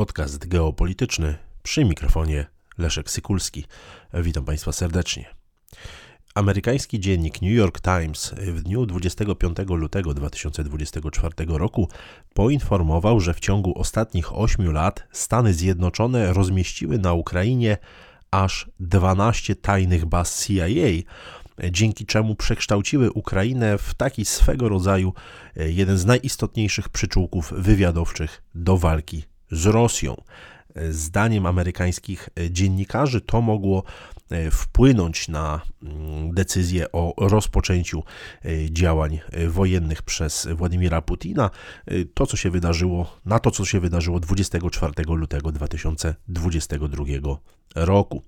Podcast geopolityczny przy mikrofonie Leszek Sykulski. Witam Państwa serdecznie. Amerykański dziennik New York Times w dniu 25 lutego 2024 roku poinformował, że w ciągu ostatnich 8 lat Stany Zjednoczone rozmieściły na Ukrainie aż 12 tajnych baz CIA, dzięki czemu przekształciły Ukrainę w taki swego rodzaju e, jeden z najistotniejszych przyczółków wywiadowczych do walki z Rosją. E, zdaniem amerykańskich e, dziennikarzy to mogło wpłynąć na mm, decyzję o rozpoczęciu działań wojennych przez Władimira Putina. To, co się wydarzyło, na to, co się wydarzyło 24 lutego 2022 roku.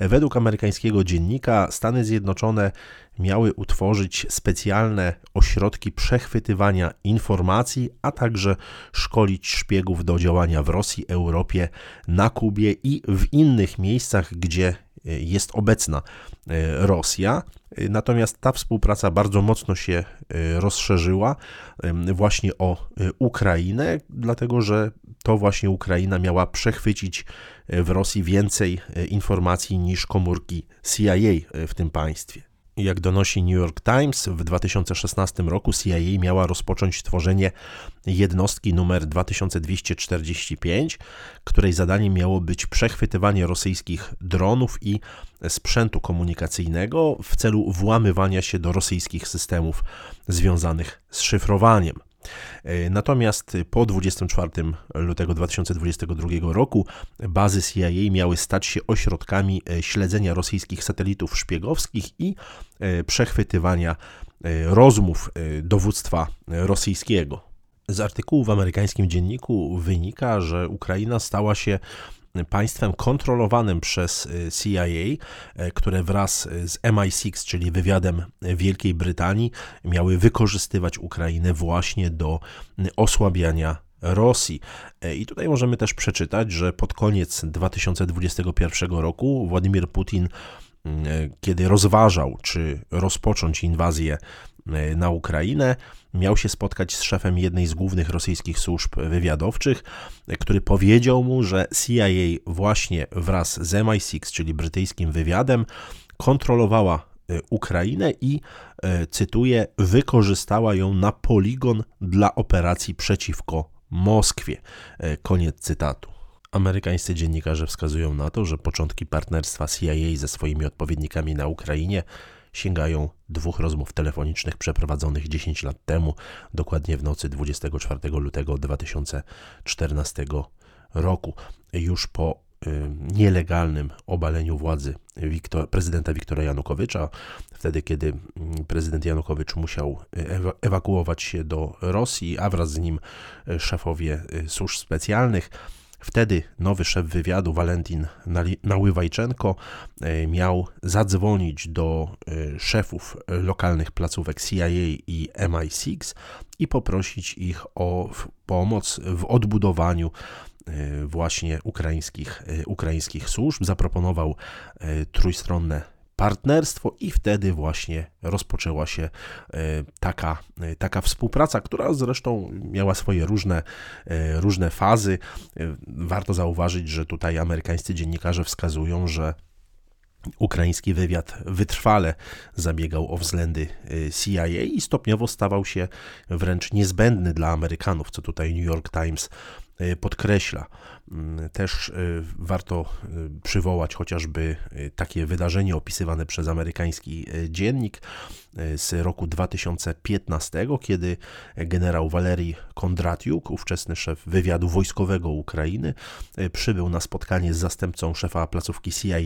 Według amerykańskiego dziennika Stany Zjednoczone miały utworzyć specjalne ośrodki przechwytywania informacji, a także szkolić szpiegów do działania w Rosji, Europie, na Kubie i w innych miejscach, gdzie jest obecna e, Rosja. Natomiast ta współpraca bardzo mocno się e, rozszerzyła właśnie o e, Ukrainę, dlatego że to właśnie Ukraina miała przechwycić w Rosji więcej informacji niż komórki CIA w tym państwie. Jak donosi New York Times, w 2016 roku CIA miała rozpocząć tworzenie jednostki numer 2245, której zadaniem miało być przechwytywanie rosyjskich dronów i sprzętu komunikacyjnego w celu włamywania się do rosyjskich systemów związanych z szyfrowaniem. E, natomiast po 24 lutego 2022 roku bazy CIA miały stać się ośrodkami e, śledzenia rosyjskich satelitów szpiegowskich i e, przechwytywania rozmów dowództwa rosyjskiego. Z artykułu w amerykańskim dzienniku wynika, że Ukraina stała się państwem kontrolowanym przez y, CIA, e, które wraz z MI6, czyli wywiadem Wielkiej Brytanii, miały wykorzystywać Ukrainę właśnie do osłabiania Rosji. E, I tutaj możemy też przeczytać, że pod koniec 2021 roku Władimir Putin, kiedy rozważał, czy rozpocząć inwazję E, na Ukrainę. Miał się spotkać z szefem jednej z głównych rosyjskich służb wywiadowczych, e, który powiedział mu, że CIA właśnie wraz z MI6, czyli brytyjskim wywiadem, kontrolowała e, Ukrainę i, cytuję, wykorzystała ją na poligon dla operacji przeciwko Moskwie. Koniec cytatu. Amerykańscy dziennikarze wskazują na to, że początki partnerstwa CIA ze swoimi odpowiednikami na Ukrainie sięgają dwóch rozmów telefonicznych przeprowadzonych 10 lat temu, dokładnie w nocy 24 lutego 2014 roku. Już po y, nielegalnym obaleniu władzy Wiktor, prezydenta Wiktora Janukowycza, wtedy kiedy mm, prezydent Janukowycz musiał ewakuować się do Rosji, a wraz z nim szefowie y, służb specjalnych Wtedy nowy szef wywiadu, Walentin Naływajczenko, e, miał zadzwonić do e, szefów lokalnych placówek CIA i MI6 i poprosić ich o pomoc w odbudowaniu e, właśnie ukraińskich, ukraińskich służb. Zaproponował trójstronne partnerstwo i wtedy właśnie rozpoczęła się e, taka, e, taka współpraca, która zresztą miała swoje różne, e, różne fazy. Warto zauważyć, że tutaj amerykańscy dziennikarze wskazują, że Ukraiński wywiad wytrwale zabiegał o względy CIA i stopniowo stawał się wręcz niezbędny dla Amerykanów, co tutaj New York Times podkreśla. Mm, też e, warto e, przywołać chociażby takie wydarzenie opisywane przez amerykański dziennik z roku 2015, kiedy generał Walerii Kondratiuk, ówczesny szef wywiadu wojskowego Ukrainy, przybył na spotkanie z zastępcą szefa placówki CIA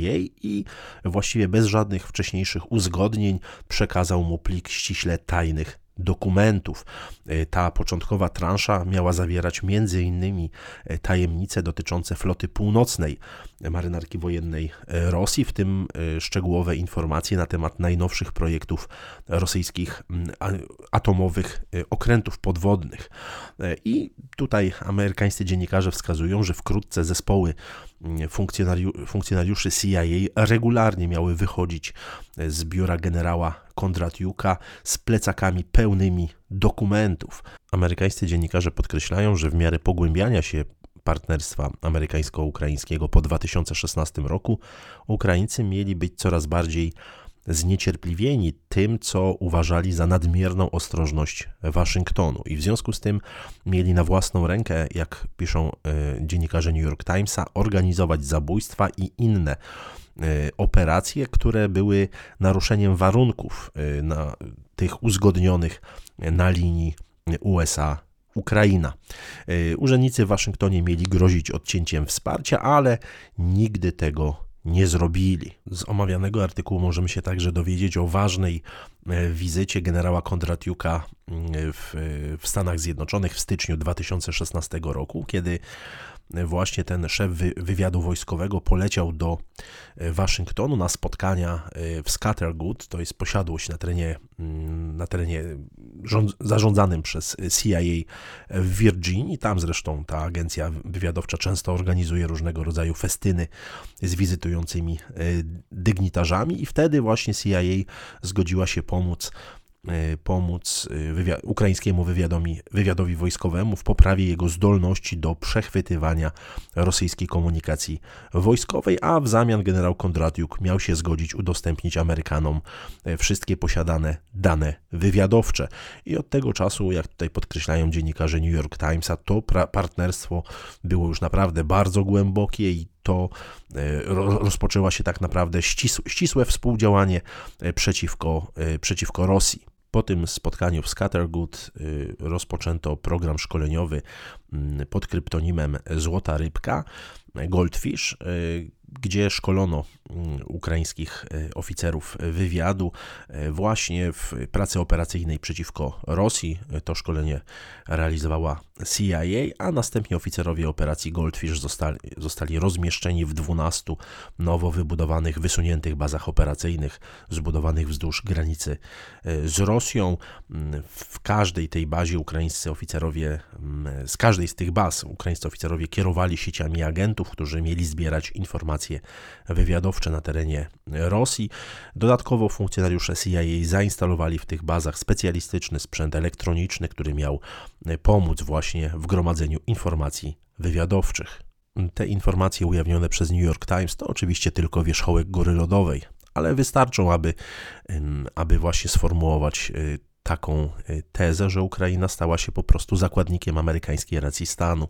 i właściwie bez żadnych wcześniejszych uzgodnień przekazał mu plik ściśle tajnych dokumentów. E, ta początkowa transza miała zawierać m.in. E, tajemnice dotyczące floty północnej marynarki wojennej e, Rosji, w tym szczegółowe informacje na temat najnowszych projektów rosyjskich atomowych okrętów podwodnych. I tutaj amerykańscy dziennikarze wskazują, że wkrótce zespoły funkcjonariuszy, funkcjonariuszy CIA regularnie miały wychodzić z biura generała Kondratiuka z plecakami pełnymi dokumentów. Amerykańscy dziennikarze podkreślają, że w miarę pogłębiania się partnerstwa amerykańsko-ukraińskiego po 2016 roku, Ukraińcy mieli być coraz bardziej zniecierpliwieni tym, co uważali za nadmierną ostrożność Waszyngtonu. I w związku z tym mieli na własną rękę, jak piszą e, dziennikarze New York Timesa, organizować zabójstwa i inne e, operacje, które były naruszeniem warunków e, na tych uzgodnionych na linii USA Ukraina. Urzędnicy w Waszyngtonie mieli grozić odcięciem wsparcia, ale nigdy tego nie zrobili. Z omawianego artykułu możemy się także dowiedzieć o ważnej e, wizycie generała Kondratiuka mm, w, w Stanach Zjednoczonych w styczniu 2016 roku, kiedy właśnie ten szef wywiadu wojskowego poleciał do e, Waszyngtonu na spotkania e, w Scattergood, to jest posiadłość na terenie, mm, na terenie zarządzanym przez CIA w Virginii. Tam zresztą ta agencja wywiadowcza często organizuje różnego rodzaju festyny z wizytującymi e, dygnitarzami i wtedy właśnie CIA zgodziła się pomóc E, pomóc e, wywiad ukraińskiemu wywiadowi, wywiadowi wojskowemu w poprawie jego zdolności do przechwytywania rosyjskiej komunikacji wojskowej, a w zamian generał Kondratiuk miał się zgodzić udostępnić Amerykanom e, wszystkie posiadane dane wywiadowcze. I od tego czasu, jak tutaj podkreślają dziennikarze New York Timesa, to partnerstwo było już naprawdę bardzo głębokie i to rozpoczęła się tak naprawdę ścisłe współdziałanie przeciwko, przeciwko Rosji. Po tym spotkaniu w Scattergood y, rozpoczęto program szkoleniowy mm, pod kryptonimem Złota Rybka, Goldfish, y, gdzie szkolono mm, ukraińskich e, oficerów wywiadu e, właśnie w pracy operacyjnej przeciwko Rosji. To szkolenie realizowała CIA, a następnie oficerowie operacji Goldfish zostali, zostali rozmieszczeni w 12 nowo wybudowanych, wysuniętych bazach operacyjnych zbudowanych wzdłuż granicy e, z Rosją. Mm, w każdej tej bazie ukraińscy oficerowie, mm, z każdej z tych baz ukraińscy oficerowie kierowali sieciami agentów, którzy mieli zbierać informacje operacje wywiadowcze na terenie Rosji. Dodatkowo funkcjonariusze CIA zainstalowali w tych bazach specjalistyczny sprzęt elektroniczny, który miał pomóc właśnie w gromadzeniu informacji wywiadowczych. Te informacje ujawnione przez New York Times to oczywiście tylko wierzchołek góry lodowej, ale wystarczą, aby, aby właśnie sformułować y, taką y, tezę, że Ukraina stała się po prostu zakładnikiem amerykańskiej racji stanu.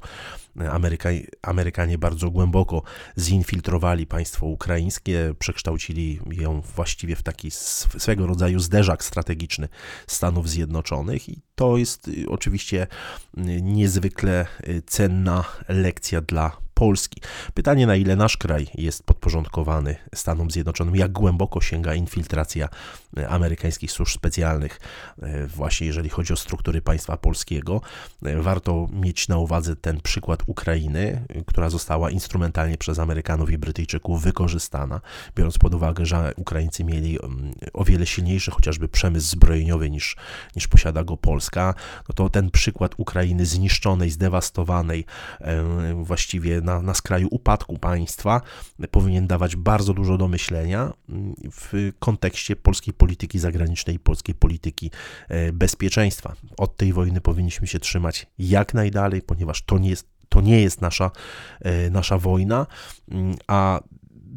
Ameryka, Amerykanie bardzo głęboko zinfiltrowali państwo ukraińskie, przekształcili ją właściwie w taki swego rodzaju zderzak strategiczny Stanów Zjednoczonych i to jest y, oczywiście y, niezwykle cenna lekcja dla Polski. Pytanie, na ile nasz kraj jest podporządkowany Stanom Zjednoczonym, jak głęboko sięga infiltracja e, amerykańskich służb specjalnych, e, właśnie jeżeli chodzi o struktury państwa polskiego. E, warto mieć na uwadze ten przykład Ukrainy, która została instrumentalnie przez Amerykanów i Brytyjczyków wykorzystana, biorąc pod uwagę, że Ukraińcy mieli mm, o wiele silniejszy chociażby przemysł zbrojeniowy niż, niż posiada go Polska, no to ten przykład Ukrainy zniszczonej, zdewastowanej, właściwie na, na skraju upadku państwa, powinien dawać bardzo dużo do myślenia mm, w kontekście polskiej polityki zagranicznej i polskiej polityki e, bezpieczeństwa. Od tej wojny powinniśmy się trzymać jak najdalej, ponieważ to nie jest, to nie jest nasza, e, nasza wojna, mm, a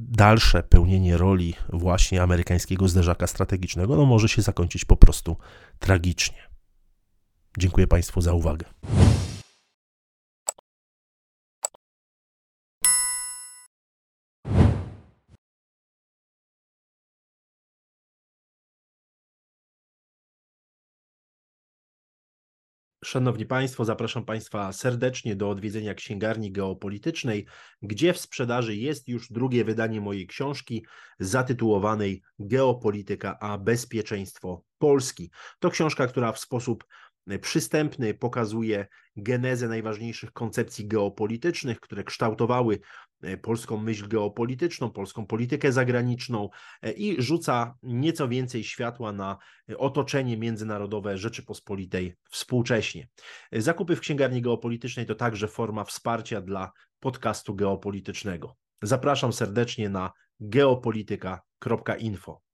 dalsze pełnienie roli właśnie amerykańskiego zderzaka strategicznego no może się zakończyć po prostu tragicznie. Dziękuję Państwu za uwagę. Szanowni Państwo, zapraszam Państwa serdecznie do odwiedzenia księgarni geopolitycznej, gdzie w sprzedaży jest już drugie wydanie mojej książki zatytułowanej Geopolityka a bezpieczeństwo Polski. To książka, która w sposób przystępny pokazuje genezę najważniejszych koncepcji geopolitycznych, które kształtowały e, polską myśl geopolityczną, polską politykę zagraniczną e, i rzuca nieco więcej światła na e, otoczenie międzynarodowe Rzeczypospolitej współcześnie. Zakupy w księgarni geopolitycznej to także forma wsparcia dla podcastu geopolitycznego. Zapraszam serdecznie na geopolityka.info.